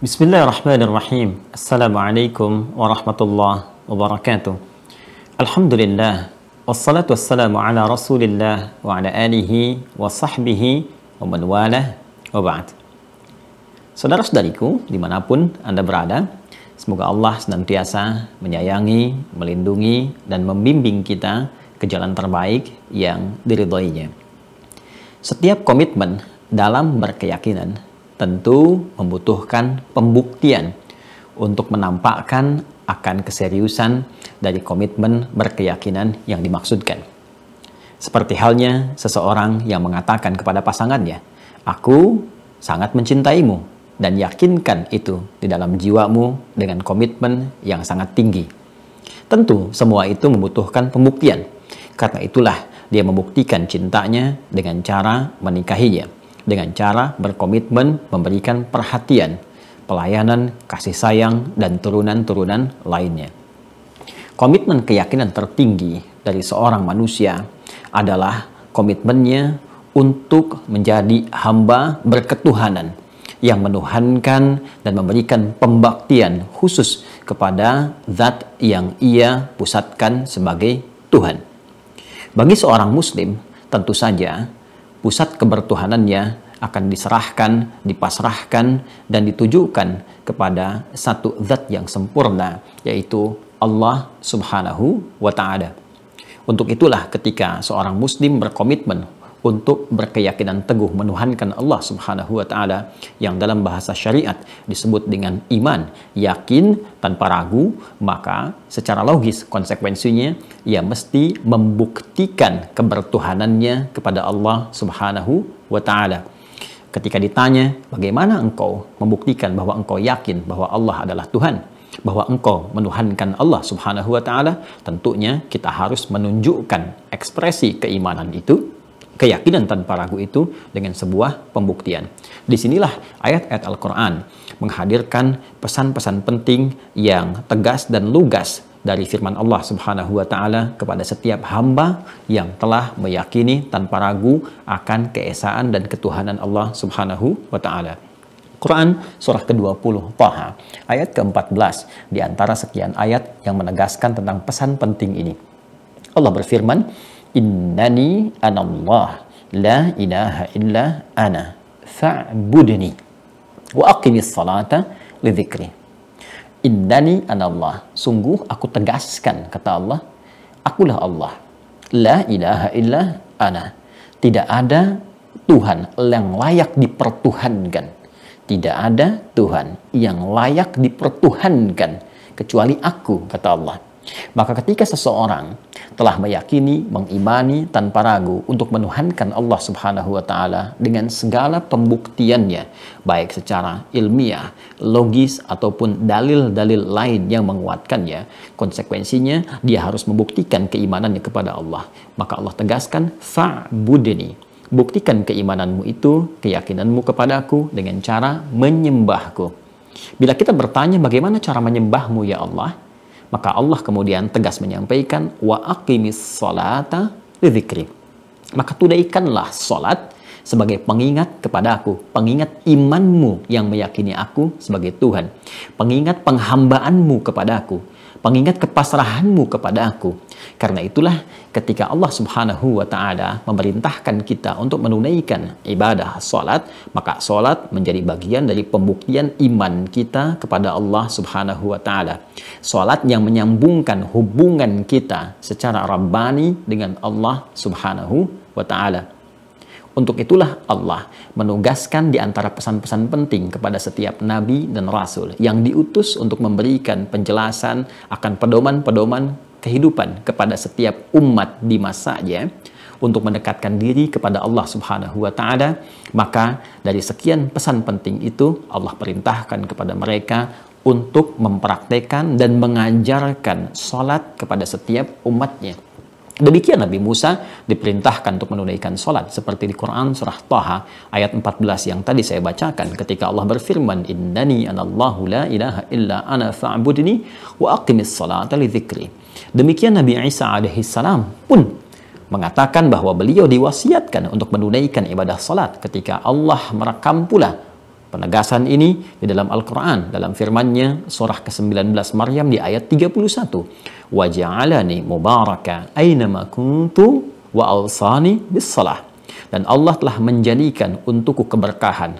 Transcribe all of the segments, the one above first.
Bismillahirrahmanirrahim. Assalamualaikum warahmatullahi wabarakatuh. Alhamdulillah. Wassalatu wassalamu ala rasulillah wa ala alihi wa sahbihi wa man walah wa ba'd. Saudara-saudariku, di mana pun Anda berada, semoga Allah senantiasa menyayangi, melindungi, dan membimbing kita ke jalan terbaik yang diridhoinya. Setiap komitmen dalam berkeyakinan tentu membutuhkan pembuktian untuk menampakkan akan keseriusan dari komitmen berkeyakinan yang dimaksudkan. Seperti halnya seseorang yang mengatakan kepada pasangannya, "Aku sangat mencintaimu dan yakinkan itu di dalam jiwamu dengan komitmen yang sangat tinggi." Tentu semua itu membutuhkan pembuktian. Karena itulah dia membuktikan cintanya dengan cara menikahinya dengan cara berkomitmen memberikan perhatian, pelayanan, kasih sayang, dan turunan-turunan lainnya. Komitmen keyakinan tertinggi dari seorang manusia adalah komitmennya untuk menjadi hamba berketuhanan yang menuhankan dan memberikan pembaktian khusus kepada zat yang ia pusatkan sebagai Tuhan. Bagi seorang muslim, tentu saja pusat kebertuhanannya akan diserahkan, dipasrahkan, dan ditujukan kepada satu zat yang sempurna, yaitu Allah Subhanahu wa Ta'ala. Untuk itulah, ketika seorang Muslim berkomitmen untuk berkeyakinan teguh menuhankan Allah Subhanahu wa taala yang dalam bahasa syariat disebut dengan iman, yakin tanpa ragu, maka secara logis konsekuensinya ia mesti membuktikan kebertuhanannya kepada Allah Subhanahu wa taala. Ketika ditanya, bagaimana engkau membuktikan bahwa engkau yakin bahwa Allah adalah Tuhan? bahwa engkau menuhankan Allah Subhanahu wa taala, tentunya kita harus menunjukkan ekspresi keimanan itu keyakinan tanpa ragu itu dengan sebuah pembuktian. Di sinilah ayat-ayat Al-Quran menghadirkan pesan-pesan penting yang tegas dan lugas dari firman Allah Subhanahu wa taala kepada setiap hamba yang telah meyakini tanpa ragu akan keesaan dan ketuhanan Allah Subhanahu wa taala. Quran surah ke-20 Taha ayat ke-14 di antara sekian ayat yang menegaskan tentang pesan penting ini. Allah berfirman, innani anallah la ilaha illa ana fa'budni wa aqimis salata li dhikri. Innani anallah sungguh aku tegaskan kata Allah akulah Allah. La ilaha illa ana. Tidak ada Tuhan yang layak dipertuhankan. Tidak ada Tuhan yang layak dipertuhankan kecuali aku kata Allah maka ketika seseorang telah meyakini, mengimani tanpa ragu untuk menuhankan Allah Subhanahu wa taala dengan segala pembuktiannya, baik secara ilmiah, logis ataupun dalil-dalil lain yang menguatkannya, konsekuensinya dia harus membuktikan keimanannya kepada Allah. Maka Allah tegaskan fa'budni. Buktikan keimananmu itu, keyakinanmu kepadaku dengan cara menyembahku. Bila kita bertanya bagaimana cara menyembahmu ya Allah, maka Allah kemudian tegas menyampaikan wa aqimis salata lidzikri. Maka tunaikanlah salat sebagai pengingat kepada aku, pengingat imanmu yang meyakini aku sebagai Tuhan, pengingat penghambaanmu kepada aku, pengingat kepasrahanmu kepada aku. Karena itulah ketika Allah Subhanahu wa taala memerintahkan kita untuk menunaikan ibadah salat, maka salat menjadi bagian dari pembuktian iman kita kepada Allah Subhanahu wa taala. Salat yang menyambungkan hubungan kita secara rabbani dengan Allah Subhanahu wa taala. Untuk itulah Allah menugaskan di antara pesan-pesan penting kepada setiap nabi dan rasul yang diutus untuk memberikan penjelasan akan pedoman-pedoman kehidupan kepada setiap umat di masanya. Untuk mendekatkan diri kepada Allah Subhanahu wa taala, maka dari sekian pesan penting itu Allah perintahkan kepada mereka untuk mempraktekkan dan mengajarkan salat kepada setiap umatnya Demikian Nabi Musa diperintahkan untuk menunaikan solat seperti di Quran surah Taha ayat 14 yang tadi saya bacakan ketika Allah berfirman innani anallahu la ilaha illa ana fa'budni wa aqimis salata li dzikri. Demikian Nabi Isa alaihi salam pun mengatakan bahwa beliau diwasiatkan untuk menunaikan ibadah salat ketika Allah merekam pula Penegasan ini di dalam Al-Quran, dalam firmannya surah ke-19 Maryam di ayat 31. وَجَعَلَنِي مُبَارَكَ أَيْنَمَا كُنْتُ وَأَوْصَانِي بِالصَّلَةِ Dan Allah telah menjadikan untukku keberkahan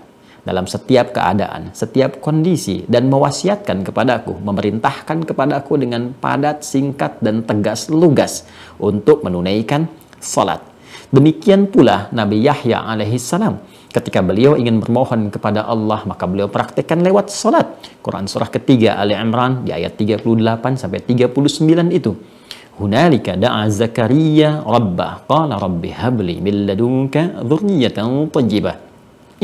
dalam setiap keadaan, setiap kondisi dan mewasiatkan kepadaku, memerintahkan kepadaku dengan padat, singkat dan tegas lugas untuk menunaikan salat. Demikian pula Nabi Yahya alaihissalam ketika beliau ingin bermohon kepada Allah maka beliau praktekkan lewat salat. Quran surah ketiga Ali Imran di ayat 38 sampai 39 itu. Hunalika da'a Zakaria rabbah qala rabbi habli min ladunka dhurriyyatan tayyibah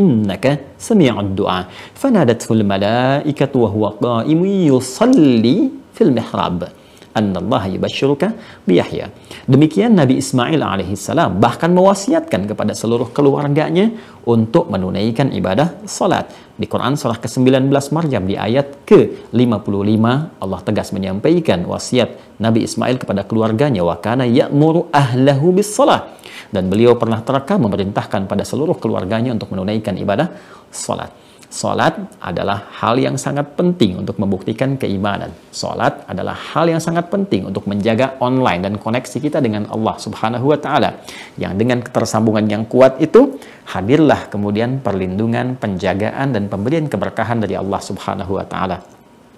innaka sami'ud du'a fanadathu al malaikatu wa huwa qa'imun yusalli fil mihrab annallaha yubashshiruka biyahya. Demikian Nabi Ismail alaihissalam bahkan mewasiatkan kepada seluruh keluarganya untuk menunaikan ibadah salat. Di Quran surah ke-19 Maryam di ayat ke-55 Allah tegas menyampaikan wasiat Nabi Ismail kepada keluarganya wa kana ya'muru ahlahu bis salat dan beliau pernah terekam memerintahkan pada seluruh keluarganya untuk menunaikan ibadah salat. Salat adalah hal yang sangat penting untuk membuktikan keimanan. Salat adalah hal yang sangat penting untuk menjaga online dan koneksi kita dengan Allah Subhanahu wa taala. Yang dengan ketersambungan yang kuat itu hadirlah kemudian perlindungan, penjagaan dan pemberian keberkahan dari Allah Subhanahu wa taala.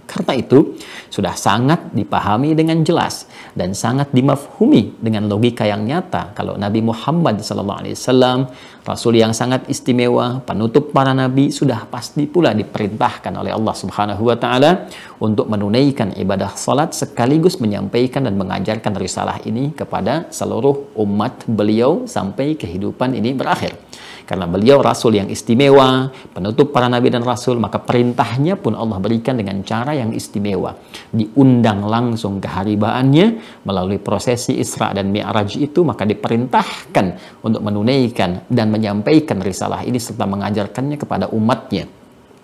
Karena itu, sudah sangat dipahami dengan jelas dan sangat dimafhumi dengan logika yang nyata kalau Nabi Muhammad SAW, Rasul yang sangat istimewa, penutup para nabi, sudah pasti pula diperintahkan oleh Allah Subhanahu wa taala untuk menunaikan ibadah salat sekaligus menyampaikan dan mengajarkan risalah ini kepada seluruh umat beliau sampai kehidupan ini berakhir. Karena beliau rasul yang istimewa, penutup para nabi dan rasul, maka perintahnya pun Allah berikan dengan cara yang istimewa. Diundang langsung keharibaannya melalui prosesi Isra dan Mi'raj itu, maka diperintahkan untuk menunaikan dan menyampaikan risalah ini serta mengajarkannya kepada umatnya.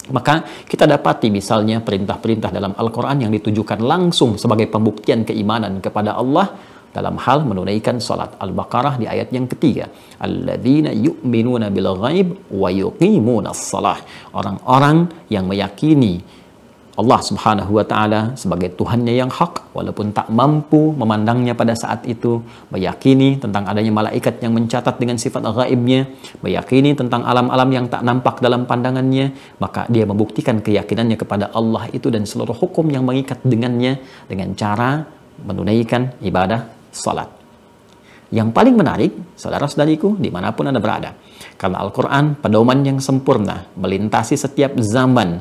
Maka kita dapati misalnya perintah-perintah dalam Al-Quran yang ditujukan langsung sebagai pembuktian keimanan kepada Allah dalam hal menunaikan salat Al-Baqarah di ayat yang ketiga. Alladzina yu'minuna bil ghaib wa yuqimuna salah orang-orang yang meyakini Allah Subhanahu wa taala sebagai Tuhannya yang hak walaupun tak mampu memandangnya pada saat itu, meyakini tentang adanya malaikat yang mencatat dengan sifat gaibnya, meyakini tentang alam-alam yang tak nampak dalam pandangannya, maka dia membuktikan keyakinannya kepada Allah itu dan seluruh hukum yang mengikat dengannya dengan cara menunaikan ibadah salat. Yang paling menarik, saudara-saudariku, di mana pun Anda berada, karena Al-Quran pedoman yang sempurna, melintasi setiap zaman,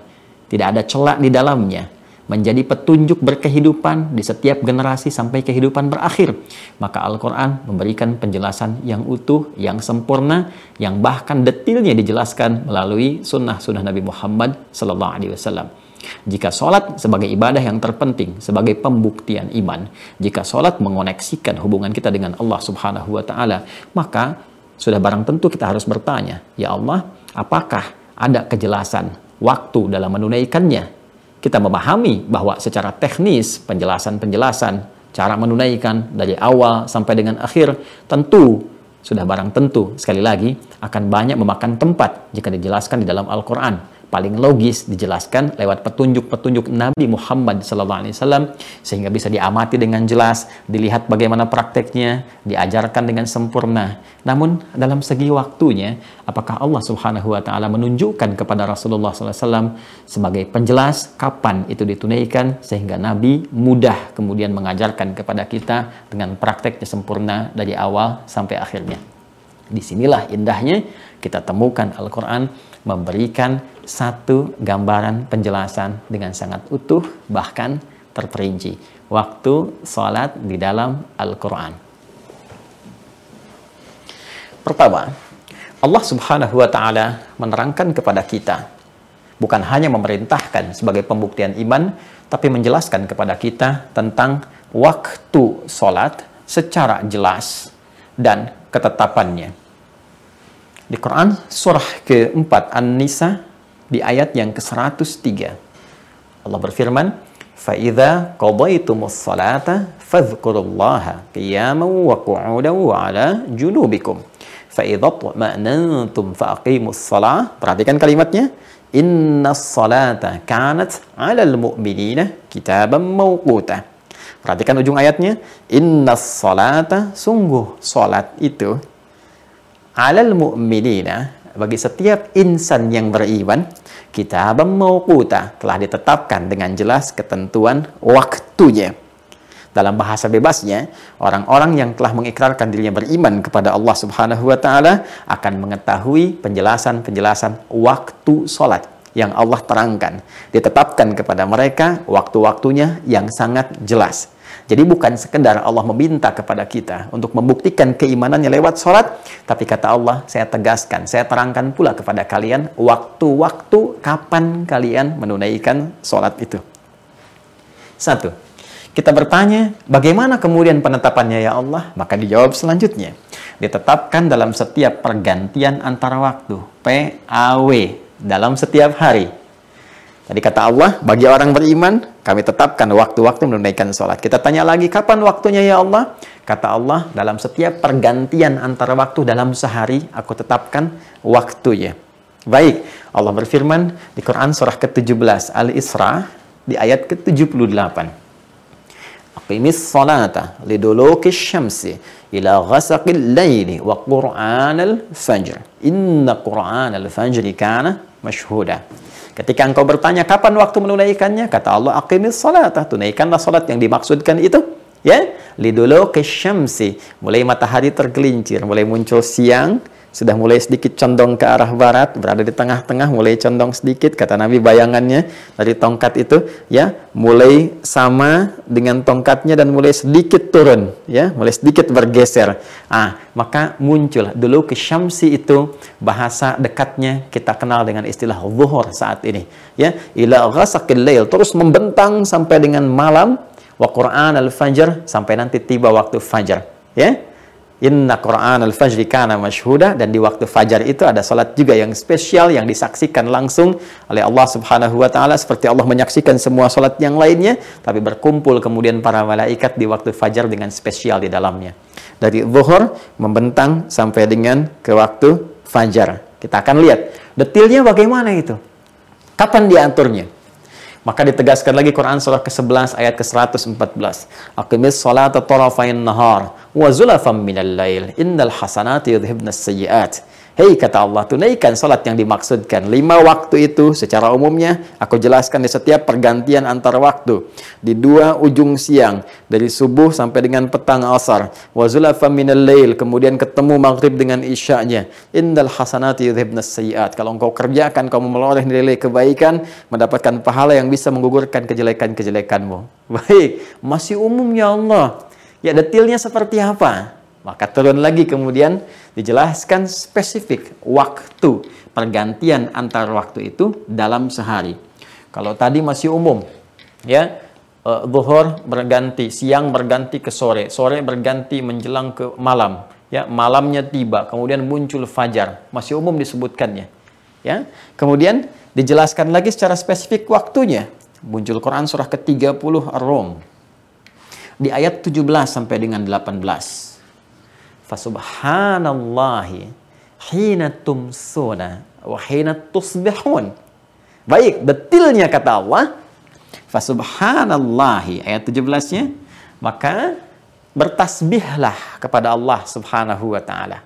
tidak ada celak di dalamnya, menjadi petunjuk berkehidupan di setiap generasi sampai kehidupan berakhir. Maka Al-Quran memberikan penjelasan yang utuh, yang sempurna, yang bahkan detailnya dijelaskan melalui sunnah-sunnah Nabi Muhammad Sallallahu Alaihi Wasallam. Jika sholat sebagai ibadah yang terpenting, sebagai pembuktian iman, jika sholat mengoneksikan hubungan kita dengan Allah Subhanahu wa Ta'ala, maka sudah barang tentu kita harus bertanya, "Ya Allah, apakah ada kejelasan waktu dalam menunaikannya?" Kita memahami bahwa secara teknis penjelasan-penjelasan cara menunaikan dari awal sampai dengan akhir tentu sudah barang tentu sekali lagi akan banyak memakan tempat jika dijelaskan di dalam Al-Quran paling logis dijelaskan lewat petunjuk-petunjuk Nabi Muhammad SAW sehingga bisa diamati dengan jelas, dilihat bagaimana prakteknya, diajarkan dengan sempurna. Namun dalam segi waktunya, apakah Allah Subhanahu wa taala menunjukkan kepada Rasulullah SAW sebagai penjelas kapan itu ditunaikan sehingga Nabi mudah kemudian mengajarkan kepada kita dengan prakteknya sempurna dari awal sampai akhirnya. Di sinilah indahnya kita temukan Al-Quran memberikan satu gambaran penjelasan dengan sangat utuh bahkan terperinci. Waktu sholat di dalam Al-Quran. Pertama Allah subhanahu wa ta'ala menerangkan kepada kita bukan hanya memerintahkan sebagai pembuktian iman tapi menjelaskan kepada kita tentang waktu sholat secara jelas dan ketetapannya. Di Quran surah keempat An-Nisa di ayat yang ke-103. Allah berfirman, فَإِذَا قَضَيْتُمُ الصَّلَاةَ فَاذْكُرُوا اللَّهَ قِيَامًا وَقُعُودًا وَعَلَى جُنُوبِكُمْ فَإِذَا اطْمَأْنَنْتُمْ فَأَقِيمُوا الصَّلَاةَ Perhatikan kalimatnya, inna salata kanat 'alal mu'minina kitaban mawquta. Perhatikan ujung ayatnya, inna salata sungguh salat itu 'alal mu'minina bagi setiap insan yang beriman kita mawquta telah ditetapkan dengan jelas ketentuan waktunya. Dalam bahasa bebasnya, orang-orang yang telah mengikrarkan dirinya beriman kepada Allah Subhanahu wa taala akan mengetahui penjelasan-penjelasan waktu salat yang Allah terangkan. Ditetapkan kepada mereka waktu-waktunya yang sangat jelas. Jadi bukan sekedar Allah meminta kepada kita untuk membuktikan keimanannya lewat sholat, tapi kata Allah, saya tegaskan, saya terangkan pula kepada kalian waktu-waktu kapan kalian menunaikan sholat itu. Satu, kita bertanya, bagaimana kemudian penetapannya ya Allah? Maka dijawab selanjutnya. Ditetapkan dalam setiap pergantian antara waktu, PAW, dalam setiap hari. Tadi kata Allah, bagi orang beriman, kami tetapkan waktu-waktu menunaikan sholat. Kita tanya lagi, kapan waktunya ya Allah? Kata Allah, dalam setiap pergantian antara waktu dalam sehari, aku tetapkan waktunya. Baik, Allah berfirman di Quran surah ke-17 Al-Isra di ayat ke-78. Aqimis salata liduluki syamsi ila ghasaqil layli wa qur'anal fajr. Inna qur'anal fajri kana mashhuda. Ketika engkau bertanya kapan waktu menunaikannya, kata Allah, aqimis salata, tunaikanlah salat yang dimaksudkan itu. Ya, lidulu syamsi, mulai matahari tergelincir, mulai muncul siang, sudah mulai sedikit condong ke arah barat, berada di tengah-tengah, mulai condong sedikit, kata Nabi bayangannya dari tongkat itu, ya, mulai sama dengan tongkatnya dan mulai sedikit turun, ya, mulai sedikit bergeser. Ah, maka muncul dulu ke syamsi itu bahasa dekatnya kita kenal dengan istilah zuhur saat ini, ya, ila ghasaqil lail, terus membentang sampai dengan malam, wa Qur'an al-fajr sampai nanti tiba waktu fajar, ya Inna Quran al-Fajri kana mashhuda dan di waktu fajar itu ada salat juga yang spesial yang disaksikan langsung oleh Allah Subhanahu wa taala seperti Allah menyaksikan semua salat yang lainnya tapi berkumpul kemudian para malaikat di waktu fajar dengan spesial di dalamnya. Dari zuhur membentang sampai dengan ke waktu fajar. Kita akan lihat detailnya bagaimana itu. Kapan diaturnya? Maka ditegaskan lagi Quran surah ke-11 ayat ke-114. Aqimis salata tarafain nahar wa zulafam minal lail innal hasanati yudhibnas sayyiat. Hei kata Allah, tunaikan salat yang dimaksudkan. Lima waktu itu secara umumnya aku jelaskan di setiap pergantian antar waktu. Di dua ujung siang, dari subuh sampai dengan petang asar. Wa zulafa minal lail, kemudian ketemu maghrib dengan isya'nya. Indal hasanati yudhibnas sayiat. Kalau engkau kerjakan, kamu meloreh nilai kebaikan, mendapatkan pahala yang bisa menggugurkan kejelekan-kejelekanmu. Baik, masih umum ya Allah. Ya detailnya seperti apa? Maka turun lagi kemudian dijelaskan spesifik waktu pergantian antar waktu itu dalam sehari. Kalau tadi masih umum, ya uh, zuhur berganti, siang berganti ke sore, sore berganti menjelang ke malam, ya malamnya tiba, kemudian muncul fajar, masih umum disebutkannya, ya. Kemudian dijelaskan lagi secara spesifik waktunya. Muncul Quran surah ke-30 Ar-Rum di ayat 17 sampai dengan 18. Fasubhanallahi hina tumsuna wa hina tusbihun. Baik, detilnya kata Allah. Fasubhanallahi ayat 17-nya maka bertasbihlah kepada Allah Subhanahu wa taala.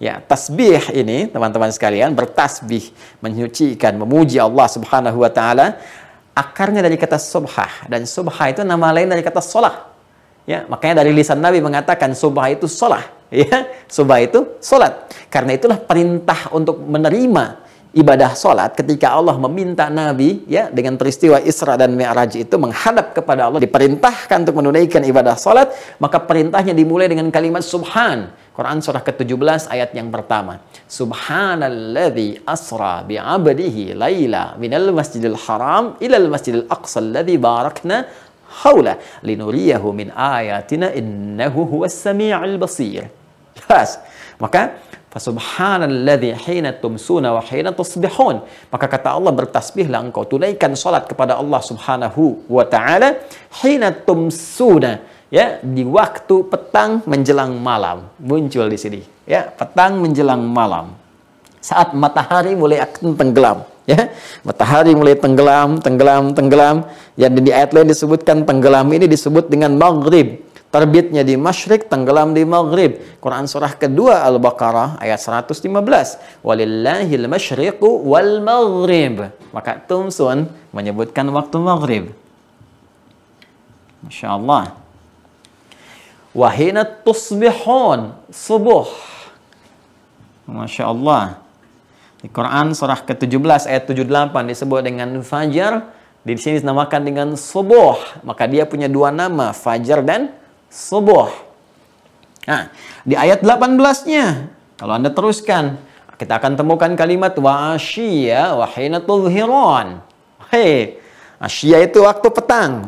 Ya, tasbih ini teman-teman sekalian bertasbih, menyucikan, memuji Allah Subhanahu wa taala akarnya dari kata subhah dan subhah itu nama lain dari kata solah. Ya, makanya dari lisan Nabi mengatakan subhah itu solah ya subah itu solat karena itulah perintah untuk menerima ibadah solat ketika Allah meminta Nabi ya dengan peristiwa Isra dan Mi'raj itu menghadap kepada Allah diperintahkan untuk menunaikan ibadah solat maka perintahnya dimulai dengan kalimat subhan. Quran surah ke-17 ayat yang pertama. Subhanalladzi asra bi'abdihi laila minal masjidil haram ilal masjidil aqsa alladzi barakna haula linuriyahu min ayatina innahu huwas sami'ul basir Jelas. Maka Fasubhanalladzi hina tumsuna wa hina tusbihun. Maka kata Allah bertasbihlah engkau tunaikan salat kepada Allah Subhanahu wa taala hina tumsuna. Ya di waktu petang menjelang malam. Muncul di sini. Ya petang menjelang malam. Saat matahari mulai akan tenggelam ya. Matahari mulai tenggelam, tenggelam, tenggelam. Yang di ayat lain disebutkan tenggelam ini disebut dengan maghrib. Terbitnya di masyrik, tenggelam di maghrib. Quran surah kedua Al-Baqarah ayat 115. Walillahil masyriqu wal maghrib. Maka Tumsun menyebutkan waktu maghrib. Masya Allah. Wahina tusbihun. Subuh. Masya Allah. Di Quran surah ke-17 ayat 78 disebut dengan fajar. Di sini dinamakan dengan subuh. Maka dia punya dua nama, fajar dan subuh. Nah, di ayat 18-nya, kalau Anda teruskan, kita akan temukan kalimat wa asyiya wa hina. Hei, asyiya itu waktu petang.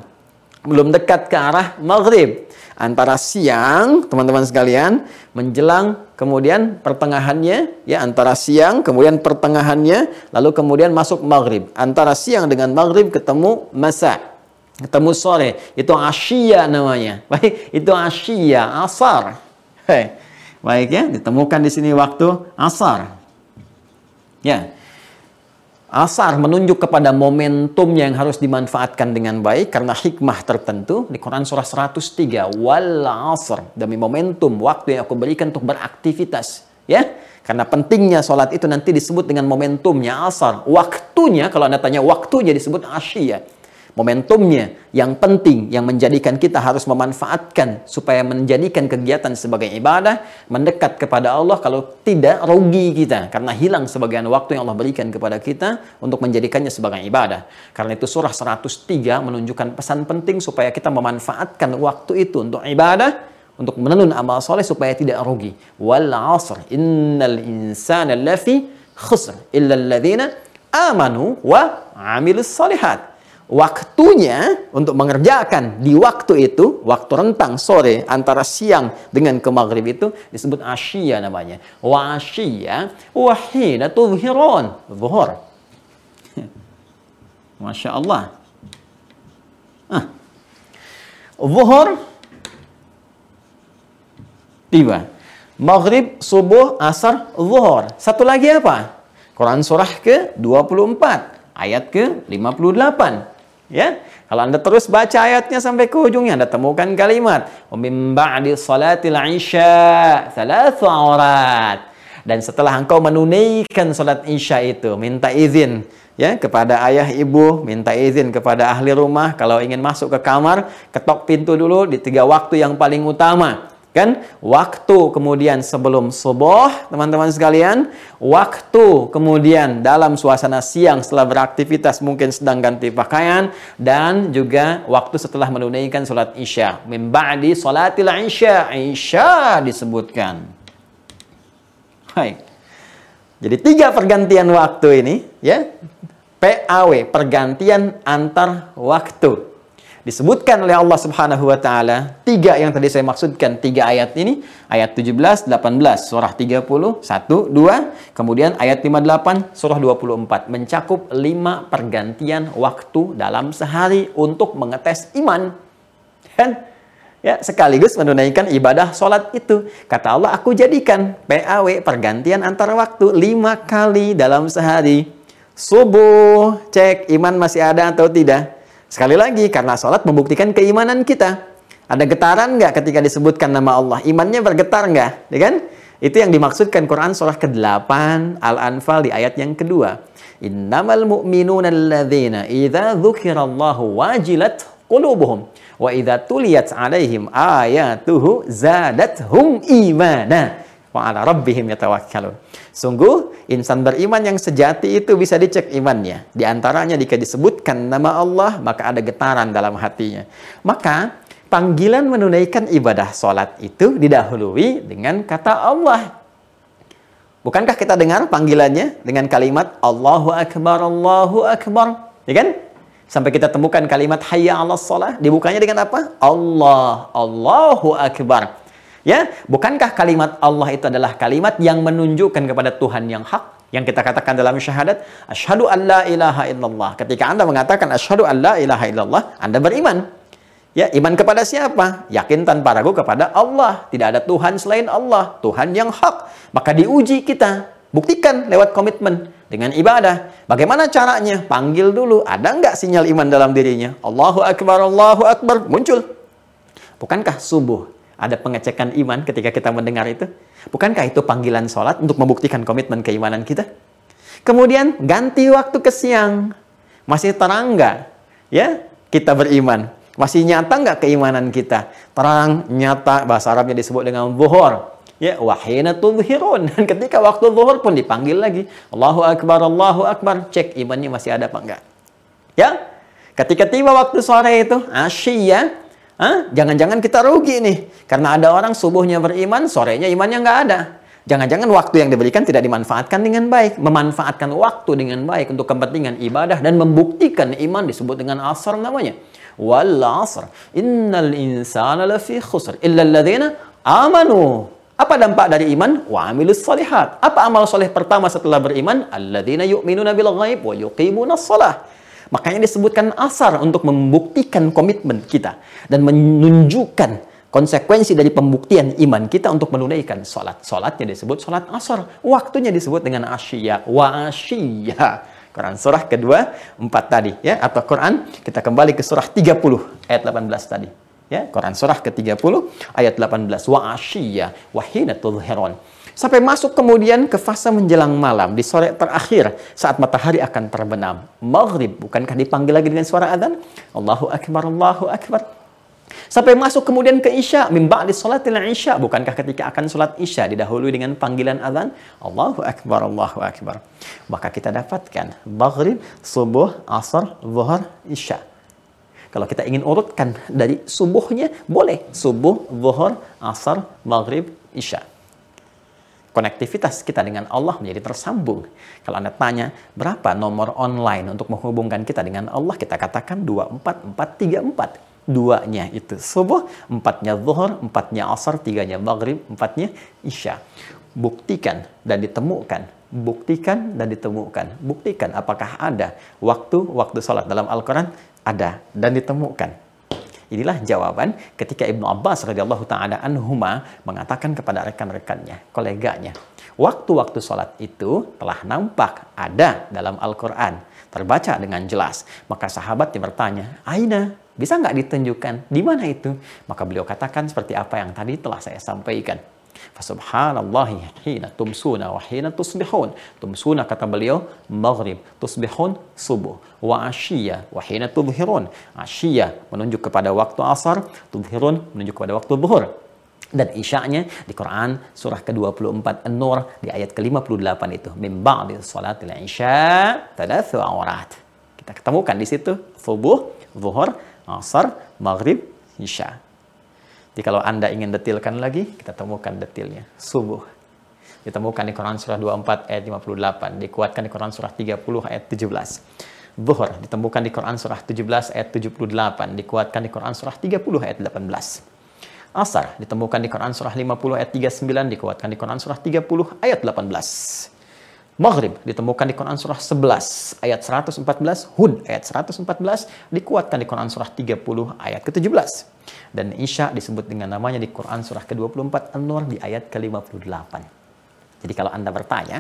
Belum dekat ke arah maghrib antara siang, teman-teman sekalian, menjelang kemudian pertengahannya, ya antara siang, kemudian pertengahannya, lalu kemudian masuk maghrib. Antara siang dengan maghrib ketemu masa, ketemu sore. Itu asyiya namanya. Baik, itu asyiya, asar. Hei. Baik ya, ditemukan di sini waktu asar. Ya, Asar menunjuk kepada momentum yang harus dimanfaatkan dengan baik karena hikmah tertentu di Quran surah 103 wal asr demi momentum waktu yang aku berikan untuk beraktivitas ya. Karena pentingnya sholat itu nanti disebut dengan momentumnya asar. Waktunya kalau anda tanya waktunya disebut asyia momentumnya yang penting yang menjadikan kita harus memanfaatkan supaya menjadikan kegiatan sebagai ibadah mendekat kepada Allah kalau tidak rugi kita karena hilang sebagian waktu yang Allah berikan kepada kita untuk menjadikannya sebagai ibadah. Karena itu surah 103 menunjukkan pesan penting supaya kita memanfaatkan waktu itu untuk ibadah untuk menenun amal soleh supaya tidak rugi. Wal asr innal insana lafi khusr illa alladhina amanu wa amilus salihat waktunya untuk mengerjakan di waktu itu, waktu rentang sore antara siang dengan ke maghrib itu disebut asyiya namanya. Wa asyiya wa hina tudhiron. Zuhur. Masya Allah. Ah. Zuhur tiba. Maghrib, subuh, asar, zuhur. Satu lagi apa? Quran surah ke-24 ayat ke-58. Ya, kalau Anda terus baca ayatnya sampai ke ujungnya Anda temukan kalimat mim ba'di salatil isya thalathu aurat. Dan setelah engkau menunaikan salat isya itu, minta izin ya kepada ayah ibu, minta izin kepada ahli rumah kalau ingin masuk ke kamar, ketok pintu dulu di tiga waktu yang paling utama kan? Waktu kemudian sebelum subuh teman-teman sekalian waktu kemudian dalam suasana siang setelah beraktivitas mungkin sedang ganti pakaian dan juga waktu setelah menunaikan sholat isya. Min ba'di sholatil isya isya disebutkan. Hai. jadi tiga pergantian waktu ini ya. PAW pergantian antar waktu disebutkan oleh Allah Subhanahu wa taala. Tiga yang tadi saya maksudkan tiga ayat ini ayat 17 18 surah 30 1 2 kemudian ayat 58 surah 24 mencakup lima pergantian waktu dalam sehari untuk mengetes iman. Kan? Ya sekaligus menunaikan ibadah sholat itu. Kata Allah aku jadikan PAW pergantian antara waktu lima kali dalam sehari. Subuh cek iman masih ada atau tidak Sekali lagi, karena sholat membuktikan keimanan kita. Ada getaran nggak ketika disebutkan nama Allah? Imannya bergetar nggak? Ya kan? Itu yang dimaksudkan Quran surah ke-8 Al-Anfal di ayat yang kedua. Innamal mu'minuna alladzina idza dzukirallahu wajilat qulubuhum wa idza tuliyat alaihim ayatuhu zadathum imana wa ala rabbihim yatawakkalun. Sungguh insan beriman yang sejati itu bisa dicek imannya. Di antaranya jika disebutkan nama Allah maka ada getaran dalam hatinya. Maka panggilan menunaikan ibadah sholat itu didahului dengan kata Allah. Bukankah kita dengar panggilannya dengan kalimat Allahu Akbar, Allahu Akbar? Ya kan? Sampai kita temukan kalimat Hayya ala sholat. Dibukanya dengan apa? Allah, Allahu Akbar. Ya, bukankah kalimat Allah itu adalah kalimat yang menunjukkan kepada Tuhan yang hak? Yang kita katakan dalam syahadat, asyhadu an la ilaha illallah. Ketika Anda mengatakan asyhadu an la ilaha illallah, Anda beriman. Ya, iman kepada siapa? Yakin tanpa ragu kepada Allah. Tidak ada Tuhan selain Allah, Tuhan yang hak. Maka diuji kita, buktikan lewat komitmen. dengan ibadah. Bagaimana caranya? Panggil dulu. Ada nggak sinyal iman dalam dirinya? Allahu Akbar, Allahu Akbar. Muncul. Bukankah subuh ada pengecekan iman ketika kita mendengar itu? Bukankah itu panggilan sholat untuk membuktikan komitmen keimanan kita? Kemudian ganti waktu ke siang. Masih terang nggak? Ya, kita beriman. Masih nyata nggak keimanan kita? Terang, nyata, bahasa Arabnya disebut dengan zuhur ya wahina tudhirun dan ketika waktu zuhur pun dipanggil lagi Allahu akbar Allahu akbar cek imannya masih ada apa enggak ya ketika tiba waktu sore itu asyia jangan-jangan kita rugi nih karena ada orang subuhnya beriman sorenya imannya enggak ada Jangan-jangan waktu yang diberikan tidak dimanfaatkan dengan baik. Memanfaatkan waktu dengan baik untuk kepentingan ibadah dan membuktikan iman disebut dengan asar namanya. Wal asr. Innal insana lafi khusr. Illa alladhina amanu apa dampak dari iman? Wa amilus salihat. Apa amal soleh pertama setelah beriman? Alladzina yu'minuna bil ghaib wa yuqimuna shalah. Makanya disebutkan asar untuk membuktikan komitmen kita dan menunjukkan konsekuensi dari pembuktian iman kita untuk menunaikan salat. Salatnya disebut salat asar. Waktunya disebut dengan asyia. Wa asyia. Quran surah kedua, empat tadi. ya Atau Quran, kita kembali ke surah 30 ayat 18 tadi. Ya, Quran surah ke-30 ayat 18 wa asyiyya wa hina. Sampai masuk kemudian ke fase menjelang malam di sore terakhir saat matahari akan terbenam. Maghrib bukankah dipanggil lagi dengan suara adzan? Allahu akbar Allahu akbar. Sampai masuk kemudian ke Isya, min ba'di salatil Isya. Bukankah ketika akan salat Isya didahului dengan panggilan azan? Allahu Akbar, Allahu Akbar. Maka kita dapatkan maghrib, subuh, asar, zuhur, Isya. Kalau kita ingin urutkan dari subuhnya, boleh. Subuh, zuhur, asar, maghrib, isya. Konektivitas kita dengan Allah menjadi tersambung. Kalau Anda tanya, berapa nomor online untuk menghubungkan kita dengan Allah? Kita katakan 24434. Duanya itu subuh, empatnya zuhur, empatnya asar, tiganya maghrib, empatnya isya. Buktikan dan ditemukan buktikan dan ditemukan. Buktikan apakah ada waktu-waktu sholat dalam Al-Quran ada dan ditemukan. Inilah jawaban ketika Ibnu Abbas radhiyallahu taala anhuma mengatakan kepada rekan-rekannya, koleganya, waktu-waktu sholat itu telah nampak ada dalam Al-Quran, terbaca dengan jelas. Maka sahabatnya bertanya, Aina, bisa nggak ditunjukkan? Di mana itu? Maka beliau katakan seperti apa yang tadi telah saya sampaikan. Fasubhanallahi hina tumsuna wa hina tusbihun. Tumsuna kata beliau maghrib, tusbihun subuh. Wa asyiya wa hina tudhirun. Asyiya menunjuk kepada waktu asar, tudhirun menunjuk kepada waktu zuhur. Dan isya'nya di Quran surah ke-24 An-Nur di ayat ke-58 itu. Min ba'di salatil isya' tadathu awrat. Kita ketemukan di situ subuh, zuhur, asar, maghrib, isya'. Jadi kalau Anda ingin detilkan lagi, kita temukan detilnya. Subuh. Ditemukan di Quran surah 24 ayat 58. Dikuatkan di Quran surah 30 ayat 17. Zuhur ditemukan di Quran surah 17 ayat 78. Dikuatkan di Quran surah 30 ayat 18. Asar ditemukan di Quran surah 50 ayat 39. Dikuatkan di Quran surah 30 ayat 18. Maghrib ditemukan di Quran surah 11 ayat 114, Hud ayat 114 dikuatkan di Quran surah 30 ayat ke-17. Dan Isya disebut dengan namanya di Quran surah ke-24 An-Nur di ayat ke-58. Jadi kalau Anda bertanya,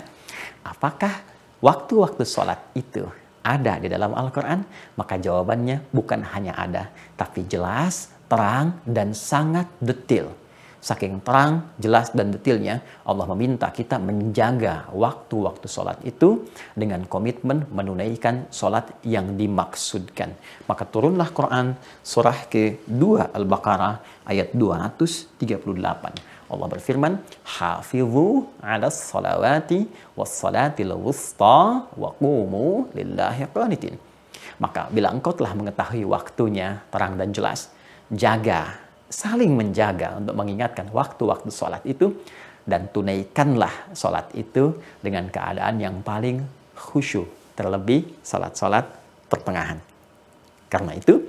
apakah waktu-waktu sholat itu ada di dalam Al-Quran? Maka jawabannya bukan hanya ada, tapi jelas, terang, dan sangat detail Saking terang, jelas, dan detailnya, Allah meminta kita menjaga waktu-waktu sholat itu dengan komitmen menunaikan sholat yang dimaksudkan. Maka turunlah Quran surah ke-2 Al-Baqarah ayat 238. Allah berfirman, Hafizu ala salawati was salatil wusta wa qumu lillahi qanitin. Maka bila engkau telah mengetahui waktunya terang dan jelas, jaga saling menjaga untuk mengingatkan waktu-waktu sholat itu dan tunaikanlah sholat itu dengan keadaan yang paling khusyuk terlebih sholat-sholat pertengahan. Karena itu,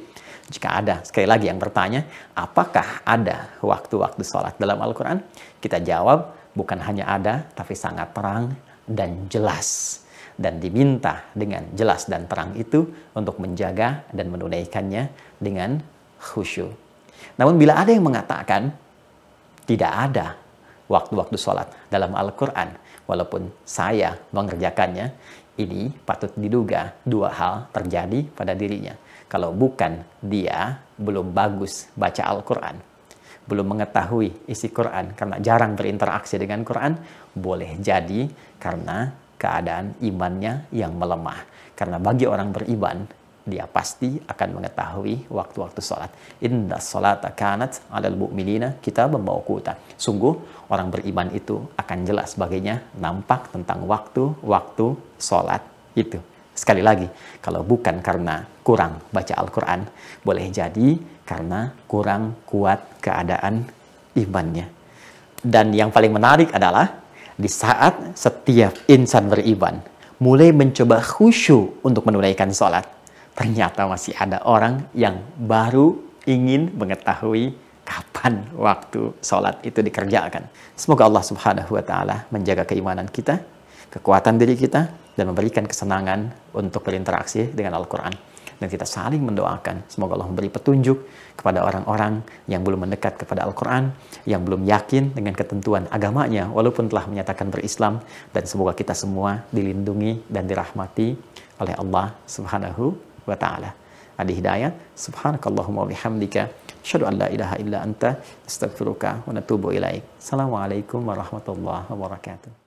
jika ada sekali lagi yang bertanya, apakah ada waktu-waktu sholat dalam Al-Quran? Kita jawab, bukan hanya ada, tapi sangat terang dan jelas. Dan diminta dengan jelas dan terang itu untuk menjaga dan menunaikannya dengan khusyuk. Namun bila ada yang mengatakan tidak ada waktu-waktu sholat dalam Al-Quran, walaupun saya mengerjakannya, ini patut diduga dua hal terjadi pada dirinya. Kalau bukan dia belum bagus baca Al-Quran, belum mengetahui isi Quran karena jarang berinteraksi dengan Quran, boleh jadi karena keadaan imannya yang melemah. Karena bagi orang beriman, dia pasti akan mengetahui waktu-waktu sholat. Inna sholata kanat alal mu'minina kita membawa kuta. Sungguh orang beriman itu akan jelas baginya nampak tentang waktu-waktu sholat itu. Sekali lagi, kalau bukan karena kurang baca Al-Quran, boleh jadi karena kurang kuat keadaan imannya. Dan yang paling menarik adalah di saat setiap insan beriman mulai mencoba khusyuk untuk menunaikan sholat, ternyata masih ada orang yang baru ingin mengetahui kapan waktu sholat itu dikerjakan. Semoga Allah subhanahu wa ta'ala menjaga keimanan kita, kekuatan diri kita, dan memberikan kesenangan untuk berinteraksi dengan Al-Quran. Dan kita saling mendoakan. Semoga Allah memberi petunjuk kepada orang-orang yang belum mendekat kepada Al-Quran, yang belum yakin dengan ketentuan agamanya, walaupun telah menyatakan berislam. Dan semoga kita semua dilindungi dan dirahmati oleh Allah subhanahu wa ta'ala. Ada hidayah. Subhanakallahumma bihamdika. Asyhadu an la ilaha illa anta. Astaghfiruka wa natubu ilaik. Assalamualaikum warahmatullahi wabarakatuh.